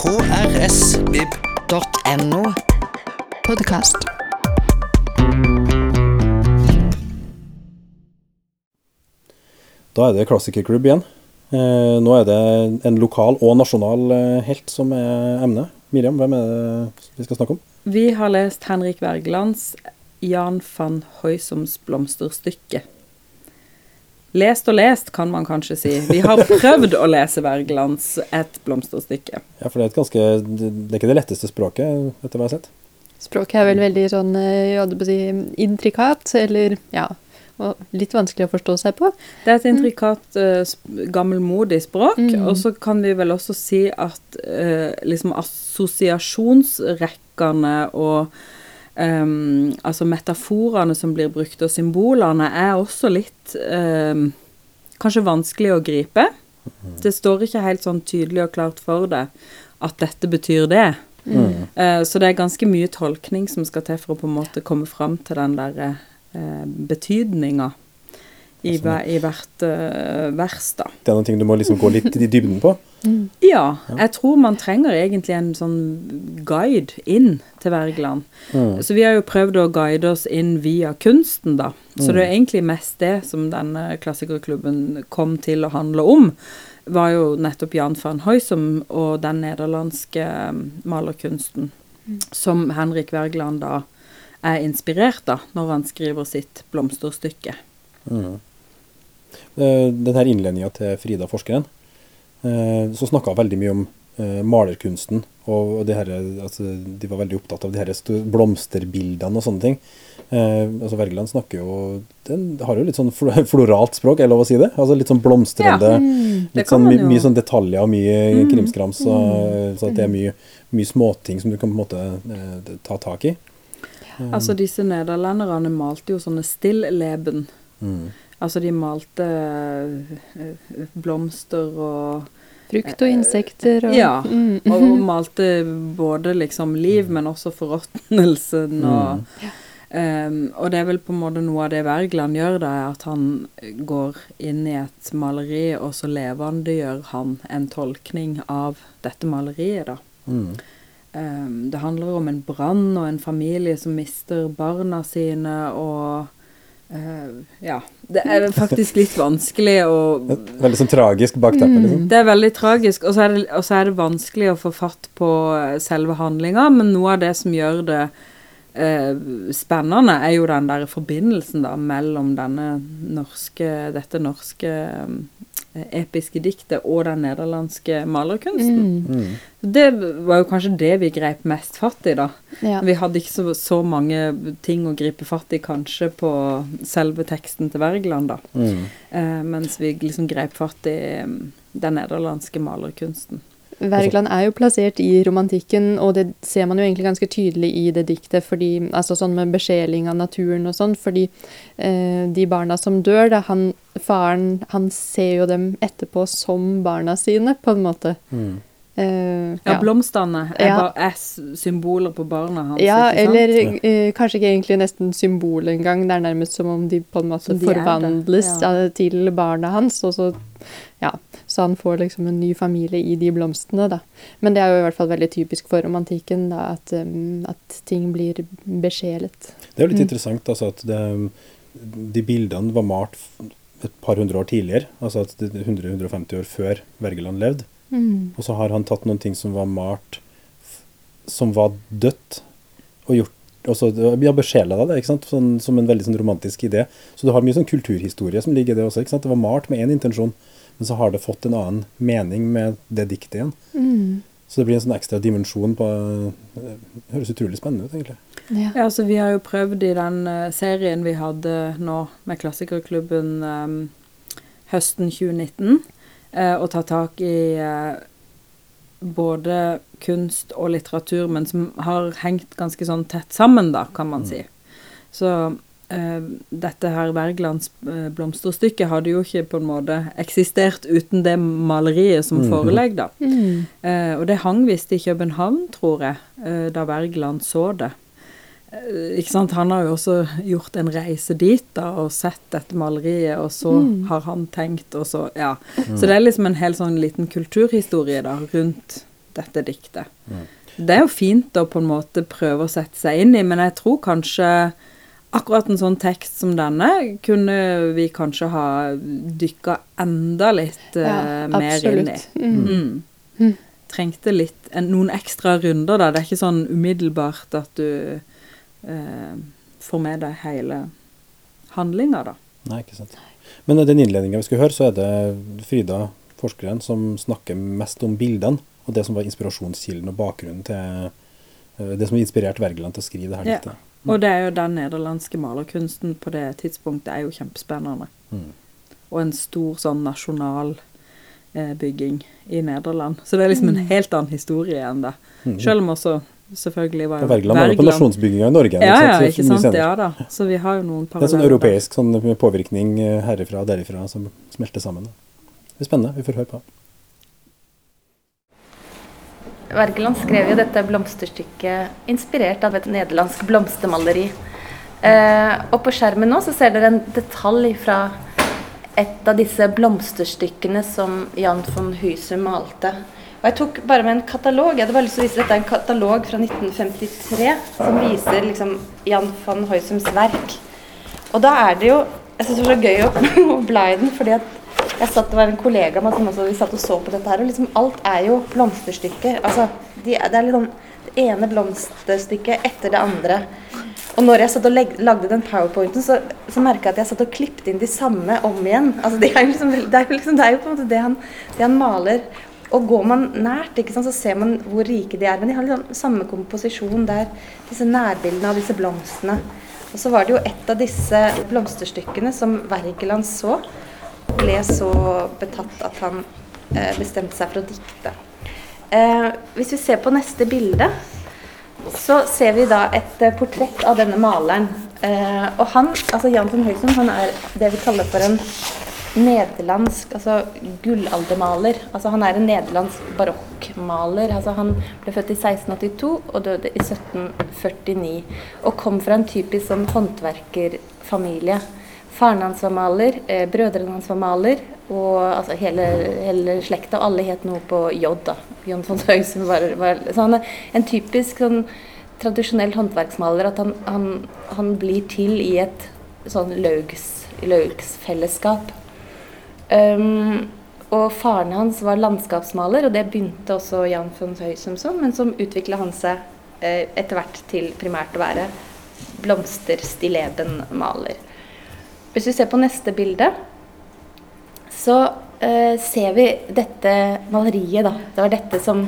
krsvib.no. Podkast. Da er det klassikerklubb igjen. Eh, nå er det en lokal og nasjonal eh, helt som er emnet. Miriam, hvem er det vi skal snakke om? Vi har lest Henrik Wergelands Jan van Høysoms blomsterstykke. Lest og lest, kan man kanskje si. Vi har prøvd å lese Wergelands Et blomsterstykke. Ja, for det er et ganske Det er ikke det letteste språket, etter hva jeg har sett. Språket er vel veldig sånn eh, jeg hadde på å si, intrikat, eller ja og Litt vanskelig å forstå seg på. Det er et intrikat, uh, gammelmodig språk. Mm. Og så kan vi vel også si at uh, liksom assosiasjonsrekkene og um, altså metaforene som blir brukt, og symbolene, er også litt um, kanskje vanskelig å gripe. Det står ikke helt sånn tydelig og klart for deg at dette betyr det. Mm. Uh, så det er ganske mye tolkning som skal til for å på en måte komme fram til den derre uh, betydninga i, Altså, i hvert uh, vers, da. Det er noen ting du må liksom gå litt i dybden på. Ja, jeg tror man trenger egentlig en sånn guide inn til Wergeland. Mm. Så vi har jo prøvd å guide oss inn via kunsten, da. Så det er egentlig mest det som denne klassikerklubben kom til å handle om. Var jo nettopp Jan van Hoysom og den nederlandske um, malerkunsten. Som Henrik Wergeland da er inspirert av når han skriver sitt blomsterstykke. Mm. Eh, Den her innledninga til Frida forskeren, eh, så snakka hun veldig mye om eh, malerkunsten. Og det her, altså, de var veldig opptatt av de her blomsterbildene og sånne ting. Eh, altså Wergeland snakker jo Den har jo litt sånn floralt språk, er det lov å si det? Altså Litt sånn blomstrende. det litt sånn, my, mye sånn detaljer og mye krimskrams. Og, så at det er mye, mye småting som du kan på en måte eh, ta tak i. Altså disse nederlenderne malte jo sånne stilleben. Mm. Altså de malte eh, blomster og Frukt og insekter og Ja. Mm. Og malte både liksom liv, men også forråtnelsen og Ehm, Og det er vel på en måte noe av det Wergeland gjør, da, er at han går inn i et maleri, og så levendegjør han en tolkning av dette maleriet, da. Mm. Um, det handler om en brann og en familie som mister barna sine, og eh, Ja. Det er faktisk litt vanskelig å Veldig sånn tragisk bakteppe, liksom. Det er veldig tragisk, og så er det, er det vanskelig å få fatt på eh, selve handlinga, men noe av det som gjør det uh, spennende, er jo den der forbindelsen da mellom denne norske, dette norske episke diktet og den nederlandske malerkunsten. Mm. Det var jo kanskje det vi grep mest fatt i, da. Ja. Vi hadde ikke så, så mange ting å gripe fatt i kanskje på selve teksten til Wergeland, da. Mm. Eh, mens vi liksom grep fatt i mm, den nederlandske malerkunsten. Wergeland er jo plassert i romantikken, og det ser man jo egentlig ganske tydelig i det diktet, fordi, altså sånn med besjeling av naturen og sånn, fordi eh, de barna som dør, da, han, faren, han ser jo dem etterpå som barna sine, på en måte. Mm. Eh, Ja, blomstene er, Ja. bare, er symboler på barna hans. Ja, ikke sant? eller eh, kanskje ikke egentlig nesten symbol engang. Det er nærmest som om de på en måte forvandles ja. ja, til barna hans. Og så, ja, så han får liksom en ny familie i de blomstene, da. Men det er jo i hvert fall veldig typisk for romantikken, da, at, um, at ting blir besjelet. Det er jo litt Mm. interessant altså, at det, de bildene var malt et par hundre år tidligere. Altså at det er 100-150 år før Wergeland levde. Mm. Og så har han tatt noen ting som var malt som var dødt, og gjort og så ja, besjela ikke sant? Sånn, som en veldig sånn romantisk idé. Så du har mye sånn kulturhistorie som ligger i det også. ikke sant? Det var malt med én intensjon, men så har det fått en annen mening med det diktet igjen. Mm. Så det blir en sånn ekstra dimensjon på Det høres utrolig spennende ut, egentlig. Ja. Ja, så vi har jo prøvd i den eh, serien vi hadde nå med Klassikerklubben um, høsten 2019, eh, å ta tak i eh, både kunst og litteratur, men som har hengt ganske sånn tett sammen, da, kan man si. Så eh, dette her Wergelands eh, blomsterstykke hadde jo ikke på en måte eksistert uten det maleriet som Mhm. forelegg, da. Mm. Eh, og det hang visst i København, tror jeg, eh, da Wergeland så det. Eh, ikke sant? Han har jo også gjort en reise dit da, og sett dette maleriet, og så Mm. har han tenkt, og så Ja. Så det er liksom en hel sånn liten kulturhistorie da, rundt dette diktet. Det er jo fint å på en måte prøve å sette seg inn i, men jeg tror kanskje akkurat en sånn tekst som denne kunne vi kanskje ha dykka enda litt uh, Ja, mer inn i. absolutt. Mm. Mm. Trengte litt en, noen ekstra runder, da. Det er ikke sånn umiddelbart at du uh, får med deg hele handlinga, da. Nei, ikke sant. Men i den innledninga vi skal høre, så er det Frida, forskeren, som snakker mest om bildene, og det som var inspirasjonskilden og bakgrunnen til eh, det som inspirerte Wergeland til å skrive det her Ja. Og det er jo den nederlandske malerkunsten på det tidspunktet er jo kjempespennende. Mm. Og en stor sånn nasjonal eh, bygging i Nederland. Så det er liksom en helt annen historie enn det. Mm. Selv om også selvfølgelig var jo Wergeland var jo på nasjonsbygginga i Norge. Ja, ja, ikke sant. Ja da. Så vi har jo noen paralleller. Det er sånn europeisk sånn, påvirkning eh, herifra og derifra som smelter sammen. Da. Det er spennende. Vi får høre på. Wergeland skrev jo dette blomsterstykket inspirert av et nederlandsk blomstermaleri. Eh, og på skjermen nå så ser dere en detalj fra et av disse blomsterstykkene som Jan von Husum malte. Og jeg tok bare med en katalog. Jeg hadde bare lyst til å vise Dette er en katalog fra 1953 som viser liksom Jan von Huysums verk. Og da er det jo Jeg syns det var så gøy å, å bla i den, fordi at jeg satt, det var en kollega som også vi satt og så på dette her, og liksom alt er jo blomsterstykker. Altså, de, det er liksom det ene blomsterstykket etter det andre. Og når jeg satt og legg, lagde den powerpointen, så, så merka jeg at jeg satt og klippet inn de samme om igjen. Altså, det, er liksom, det, er liksom, det er jo på en måte det han, det han maler. Og går man nært, sant, så ser man hvor rike de er. Men de har liksom samme komposisjon der. Disse nærbildene av disse blomstene. Og så var det jo et av disse blomsterstykkene som Wergeland så, ble så betatt at han eh, bestemte seg for å dikte. Eh, hvis vi ser på neste bilde, så ser vi da et eh, portrett av denne maleren. Og han, altså Jan von Høysen han er det vi kaller for en nederlandsk altså gullaldermaler. Altså han er en nederlandsk barokkmaler. Altså han ble født i 1682 og døde i 1749. Og kom fra en typisk sånn håndverkerfamilie. Faren hans var maler, eh, brødrene hans var maler, og altså hele, hele slekta, alle het noe på J, da. Jon von Høysum var, var Så han er en typisk sånn tradisjonell håndverksmaler, at han, han, han blir til i et sånn laugs, laugsfellesskap. Um, og faren hans var landskapsmaler, og det begynte også Jan von Høysum som, men som utvikla han seg eh, etter hvert til primært å være blomsterstilleben-maler. Hvis vi ser på neste bilde, så eh, ser vi dette maleriet, da. Det var dette som,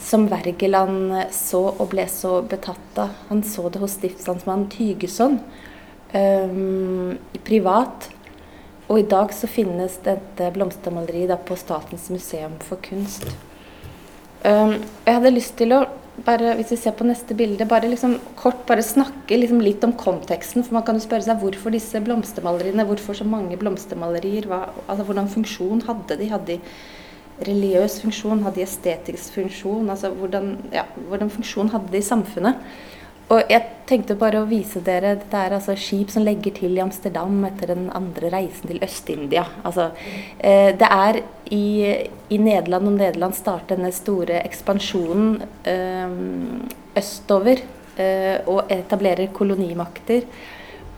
som Wergeland så og ble så betatt av. Han så det hos stiftslandsmann Tygeson um, privat. Og i dag så finnes dette blomstermaleriet da på Statens museum for kunst. Um, jeg hadde lyst til å bare, hvis vi ser på neste bilde, bare liksom kort bare snakke liksom litt om konteksten. For man kan jo spørre seg hvorfor disse blomstermaleriene, hvorfor så mange blomstermalerier? Hva, altså Hvordan funksjon hadde de? Hadde de religiøs funksjon? Hadde de estetisk funksjon? Altså hvordan, ja, hvordan funksjon hadde de i samfunnet? Og jeg tenkte bare å vise dere Dette er altså skip som legger til i Amsterdam etter den andre reisen til Øst-India. Altså, eh, det er i, i Nederland, om Nederland starter denne store ekspansjonen eh, østover eh, og etablerer kolonimakter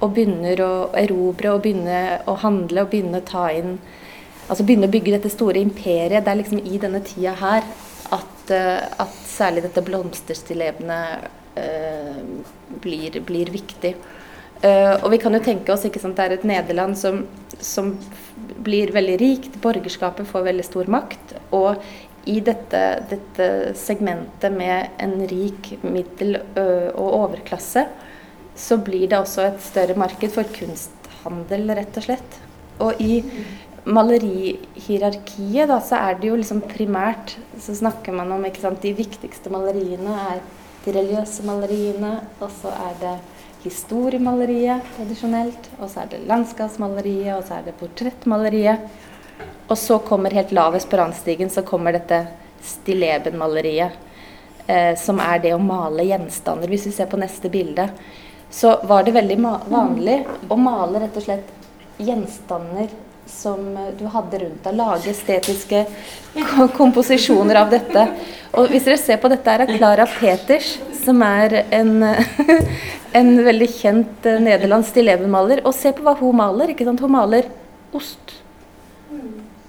og begynner å erobre og begynne å handle og begynne å ta inn Altså begynne å bygge dette store imperiet. Det er liksom i denne tida her at, eh, at særlig dette blomsterstillebene eh, blir, blir viktig. Eh, og vi kan jo tenke oss ikke sant, det er et Nederland som, som blir veldig rikt, borgerskapet får veldig stor makt. Og i dette, dette segmentet med en rik middel- og overklasse, så blir det også et større marked for kunsthandel, rett og slett. Og i malerihierarkiet, da, så er det jo liksom primært Så snakker man om ikke sant, de viktigste maleriene er de religiøse maleriene, og så er det historiemaleriet tradisjonelt, og så er det landskapsmaleriet, og så er det portrettmaleriet. Og så kommer helt lavest på randstigen så kommer dette stillebenmaleriet, eh, som er det å male gjenstander. Hvis vi ser på neste bilde, så var det veldig vanlig å male rett og slett gjenstander som eh, du hadde rundt deg. Lage estetiske komposisjoner av dette. Og hvis dere ser på dette, er det Clara Peters, som er en, en veldig kjent uh, nederlandsk stillebenmaler. Og se på hva hun maler. ikke sant? Hun maler ost.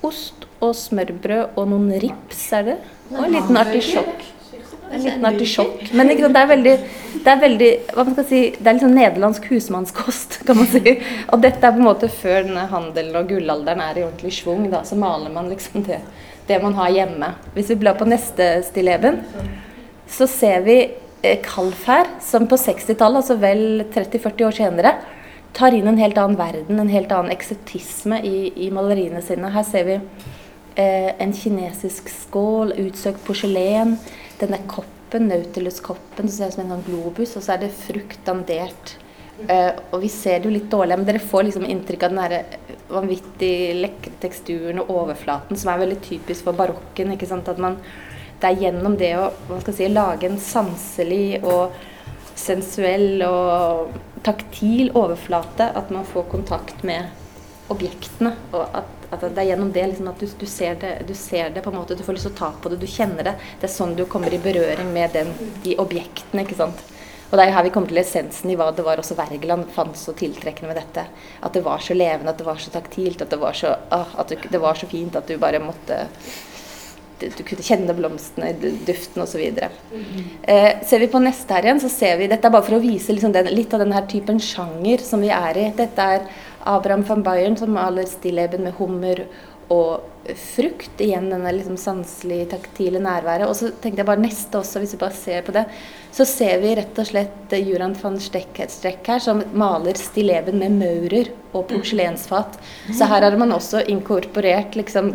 Ost og smørbrød og noen rips, er det? Og en liten artisjokk. En liten artisjokk. Men det er veldig, det er veldig hva man skal si, det er litt sånn nederlandsk husmannskost, kan man si. Og dette er på en måte før denne handelen og gullalderen er i ordentlig schwung. Da, så maler man liksom det, det man har hjemme. Hvis vi blar på neste stilleben, så ser vi eh, Kalfær, som på 60-tallet, altså vel 30-40 år senere, tar inn en helt annen verden, en helt annen eksotisme i, i maleriene sine. Her ser vi eh, en kinesisk skål, utsøkt porselen, denne koppen, Nautilus-koppen, som ser ut som en sånn globus, og så er det frukt dandert. Uh, og vi ser det jo litt dårlig, men dere får liksom inntrykk av den der vanvittig lekre teksturen og overflaten som er veldig typisk for barokken. ikke sant, at man det er gjennom det å hva skal si, lage en sanselig og sensuell og taktil overflate at man får kontakt med objektene. Og at, at det er gjennom det liksom, at du, du, ser det, du, ser det, på en måte, du får lyst til å ta på det, du kjenner det. Det er sånn du kommer i berøring med den, de objektene. ikke sant? Og det er her vi kommer til essensen i hva det var også Wergeland fant så tiltrekkende med dette. At det var så levende, at det var så taktilt, at det var så, ah, at det, det var så fint at du bare måtte du kunne kjenne blomstene, duften osv. Eh, ser vi på neste her igjen, så ser vi Dette er bare for å vise liksom den, litt av denne typen sjanger som vi er i. Dette er Abraham van Bayern som maler stilleben med hummer og frukt. Igjen denne liksom sanselige, taktile nærværet. Og så tenkte jeg bare neste også, hvis vi bare ser på det. Så ser vi rett og slett Juran van Strekk her, som maler stilleben med maurer og porselensfat. Så her har man også inkorporert liksom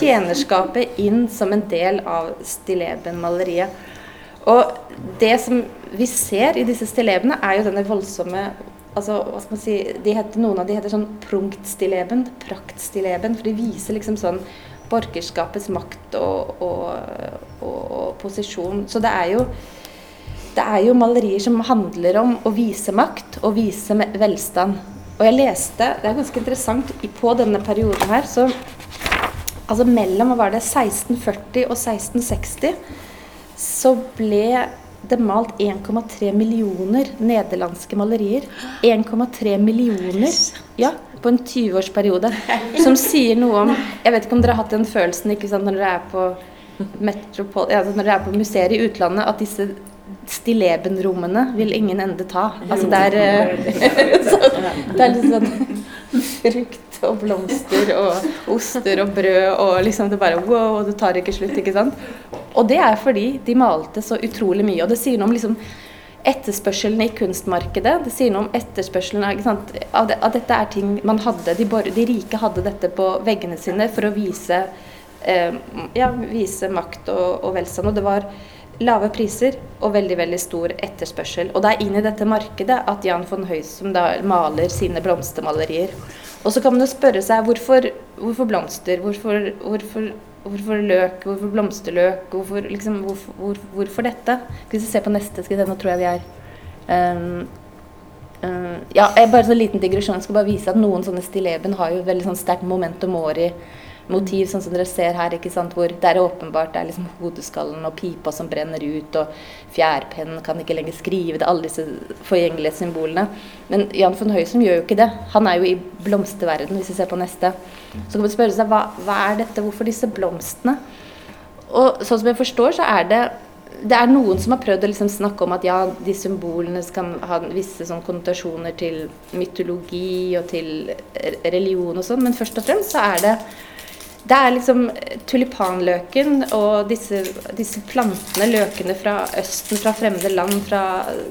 tjenerskapet inn som en del av stillebenmaleriet. Og det som vi ser i disse stillebene, er jo denne voldsomme altså, hva skal man si, de heter, Noen av de heter sånn prunktstileben, praktstilleben, for de viser liksom sånn borgerskapets makt og, og, og, og, posisjon. Så det er jo det er jo malerier som handler om å vise makt og vise velstand. Og jeg leste, det er ganske interessant, på denne perioden her, så Altså mellom var det, 1640 og 1660 så ble det malt 1,3 millioner nederlandske malerier. 1,3 millioner ja, på en 20-årsperiode. Som sier noe om Jeg vet ikke om dere har hatt den følelsen sant, når dere er på Metropol, ja, når dere er på museer i utlandet, at disse stillebenrommene vil ingen ende ta. Altså det er, eh, det er litt sånn frukt og blomster og oster og brød og liksom det bare wow, det tar ikke slutt, ikke sant. Og det er fordi de malte så utrolig mye. Og det sier noe om liksom etterspørselen i kunstmarkedet. Det sier noe om etterspørselen av, det, av dette er ting man hadde. De, de, rike hadde dette på veggene sine for å vise, eh, ja, vise makt og, og velstand. Og det var lave priser og veldig veldig stor etterspørsel. Og det er inn i dette markedet at Jan von Høysum da maler sine blomstermalerier. Og så kan man jo spørre seg hvorfor, hvorfor blomster? Hvorfor, hvorfor, hvorfor, løk? Hvorfor blomsterløk? Hvorfor, liksom, hvorfor, dette? Hvis vi ser på neste, skal vi se, nå tror jeg vi er um, um, Ja, bare en sånn liten digresjon. Jeg skal bare vise at noen sånne stilleben har jo veldig sånn sterkt momentum åri motiv, sånn som dere ser her, ikke sant, hvor det er åpenbart det er liksom hodeskallen og pipa som brenner ut, og fjærpennen kan ikke lenger skrive det, alle disse forgjengelige symbolene. Men Jan von Høysom gjør jo ikke det. Han er jo i blomsterverden, hvis vi ser på neste. Så kan man spørre seg hva, hva er dette, hvorfor disse blomstene? Og sånn som jeg forstår, så er det det er noen som har prøvd å liksom snakke om at ja, de symbolene skal ha visse sånn konnotasjoner til mytologi og til religion og sånn, men først og fremst så er det det er liksom tulipanløken og disse, disse, plantene, løkene fra Østen, fra fremmede land, fra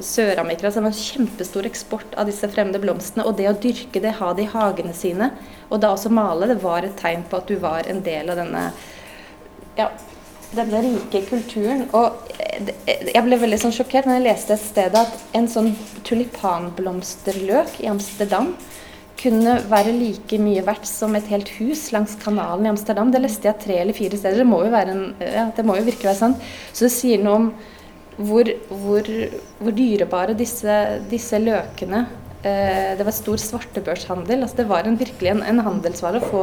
Sør-Amerika. Så det var kjempestor eksport av disse fremmede blomstene. Og det å dyrke det, ha det i hagene sine, og da også male, det var et tegn på at du var en del av denne ja, denne rike kulturen. Og jeg ble veldig sånn sjokkert når jeg leste et sted at en sånn tulipanblomsterløk i Amsterdam kunne være like mye verdt som et helt hus langs kanalen i Amsterdam. Det leste jeg tre eller fire steder. Det må jo, en, ja, det må jo virkelig være sant. Så det sier noe om hvor, hvor, hvor dyrebare disse, disse, løkene eh, det var stor svartebørshandel. altså Det var en, virkelig en, en handelsvare å få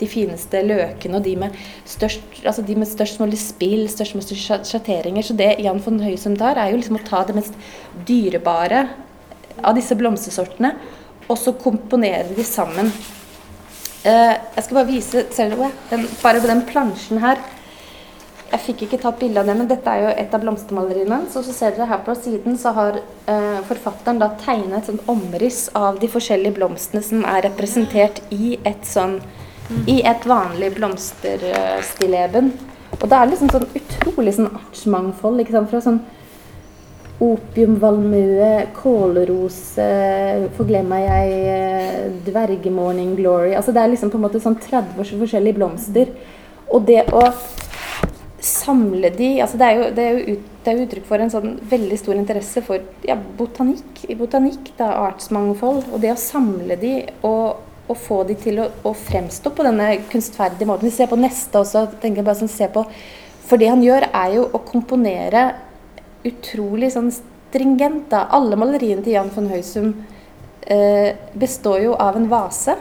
de fineste løkene og de med størst, altså de med størst mulig spill, størst mulig sjatteringer. Så det Jan von Høysum tar, er jo liksom å ta det mest dyrebare av disse blomstersortene, og så komponerer de sammen. Eh, jeg skal bare vise dere den, bare på den plansjen her jeg fikk ikke tatt bilde av det, men dette er jo et av blomstermaleriene. Så, så ser dere her på siden så har eh, forfatteren da tegnet et sånt omriss av de forskjellige blomstene som er representert i et sånn i et vanlig blomsterstilleben. Og det er liksom sånn utrolig sånn artsmangfold. ikke sant, Fra sånn opiumvalmue, kålrose, forglemmer jeg, eh, dvergemorning glory Altså det er liksom på en måte sånn 30 forskjellige blomster. Og det å samle de altså det, er jo, det, er jo ut, det er uttrykk for en sånn veldig stor interesse for ja, botanikk, botanikk, da, artsmangfold. Og det å samle de og, og få de til å, å, fremstå på denne kunstferdige måten. Vi ser på neste også. tenker bare sånn, se på, For det han gjør, er jo å komponere utrolig sånn stringent. da, Alle maleriene til Jan von Høysum eh, består jo av en vase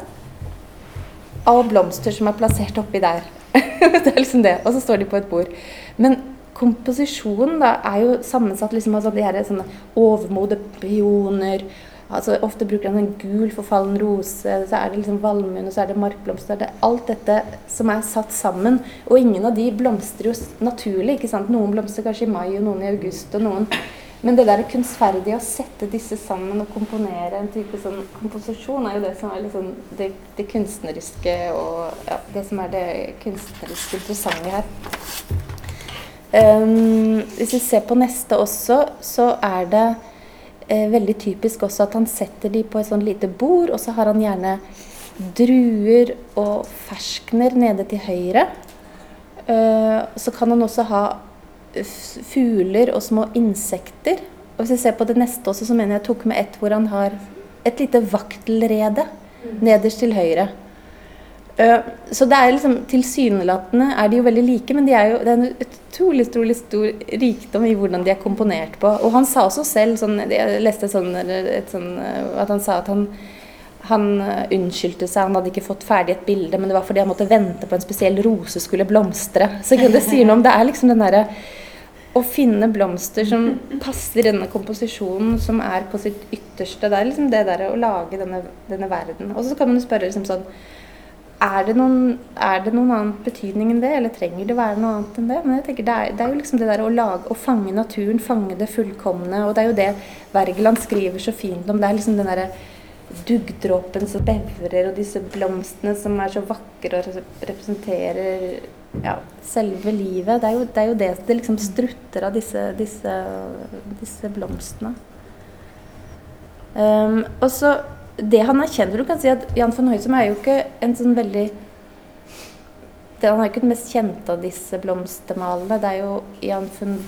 av blomster som er plassert oppi der. det er liksom det. Og så står de på et bord. Men komposisjonen da er jo sammensatt liksom av her sånne overmode pioner. Altså, ofte bruker han en gul, forfallen rose, så er det liksom valmuen, og så er det markblomster. Det er alt dette som er satt sammen. Og ingen av de blomstrer jo naturlig. ikke sant? Noen blomstrer kanskje i mai, og noen i august, og noen men det der kunstferdige å sette disse sammen og komponere en type sånn komposisjon, er jo det som er liksom det, det, kunstneriske og ja, det som er det kunstneriske interessante her. Um, hvis vi ser på neste også, så er det veldig typisk også at han setter de på et sånn lite bord, og så har han gjerne druer og ferskner nede til høyre. Uh, så kan han også ha fugler og små insekter. Og hvis jeg ser på det neste også, så mener jeg jeg tok med et hvor han har et lite vaktelrede nederst til høyre. Uh, så det er liksom tilsynelatende er de jo veldig like, men de er jo, det er en utrolig, utrolig stor rikdom i hvordan de er komponert på. Og han sa også selv, sånn, jeg leste sånn, sånn, at han sa at han, han unnskyldte seg, han hadde ikke fått ferdig et bilde, men det var fordi han måtte vente på en spesiell rose skulle blomstre. Så det sier noe om det er liksom den derre å finne blomster som passer denne komposisjonen, som er på sitt ytterste. Det er liksom det der å lage denne, denne verden. Og så kan man jo spørre liksom sånn er det, noen, er det noen annen betydning enn det, eller trenger det være noe annet enn det? Men jeg tenker det er, det er jo liksom det der å lage, å fange naturen, fange det fullkomne. Og det er jo det Wergeland skriver så fint om. Det er liksom den derre duggdråpen som bevrer, og disse blomstene som er så vakre og representerer ja, selve livet. Det er jo det, er jo det, det liksom strutter av disse, disse, disse blomstene. Um, og så Det han er kjent for, du kan si at Jan von Høysom er jo ikke en sånn veldig det, Han er ikke den mest kjente av disse blomstermalene. Det er jo Jan von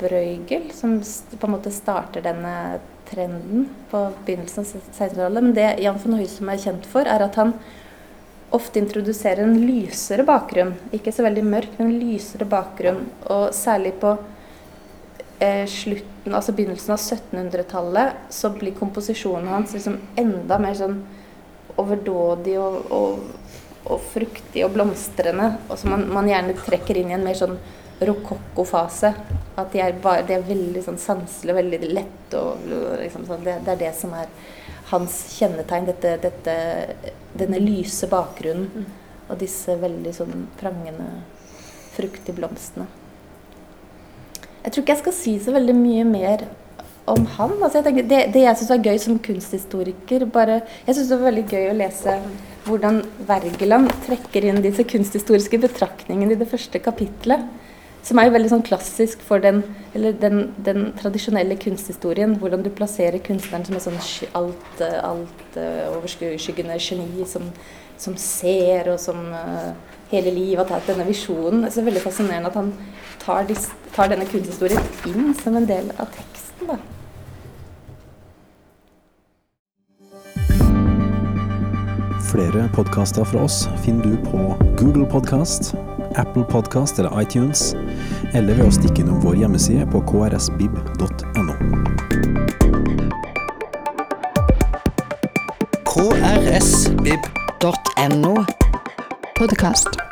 Brøygel som på en måte starter denne trenden på begynnelsen av 1600-tallet. Men det Jan von Høysom er kjent for, er at han ofte introduserer en lysere bakgrunn. Ikke så veldig mørk, men en lysere bakgrunn. Og særlig på slutten, altså begynnelsen av 1700-tallet så blir komposisjonen hans liksom enda mer sånn overdådig og, og, og fruktig og blomstrende. Og som man, man, gjerne trekker inn i en mer sånn rokokko-fase. At de er, bare, de er veldig sånn sanselige, veldig lette og liksom sånn. det, det er det som er hans kjennetegn. Dette, dette, denne lyse bakgrunnen mm. og disse veldig sånn prangende, fruktige blomstene. Jeg tror ikke jeg skal si så veldig mye mer om han. Altså jeg tenker, det, det, jeg syns var gøy som kunsthistoriker bare, Jeg syns det var veldig gøy å lese hvordan Wergeland trekker inn disse kunsthistoriske betraktningene i det første kapitlet. Som er jo veldig sånn klassisk for den, den, den, tradisjonelle kunsthistorien. Hvordan du plasserer kunstneren som et sånn alt, alt uh, overskyggende geni som, som, ser, og som uh, hele livet har tatt denne visjonen. Det er veldig fascinerende at han tar, dis, tar, denne kunsthistorien inn som en del av teksten. da. Flere podkaster fra oss finner du på Google Podkast Apple Podkast eller iTunes, eller ved å stikke innom vår hjemmeside på krsbib.no. krsbib.no. Podkast.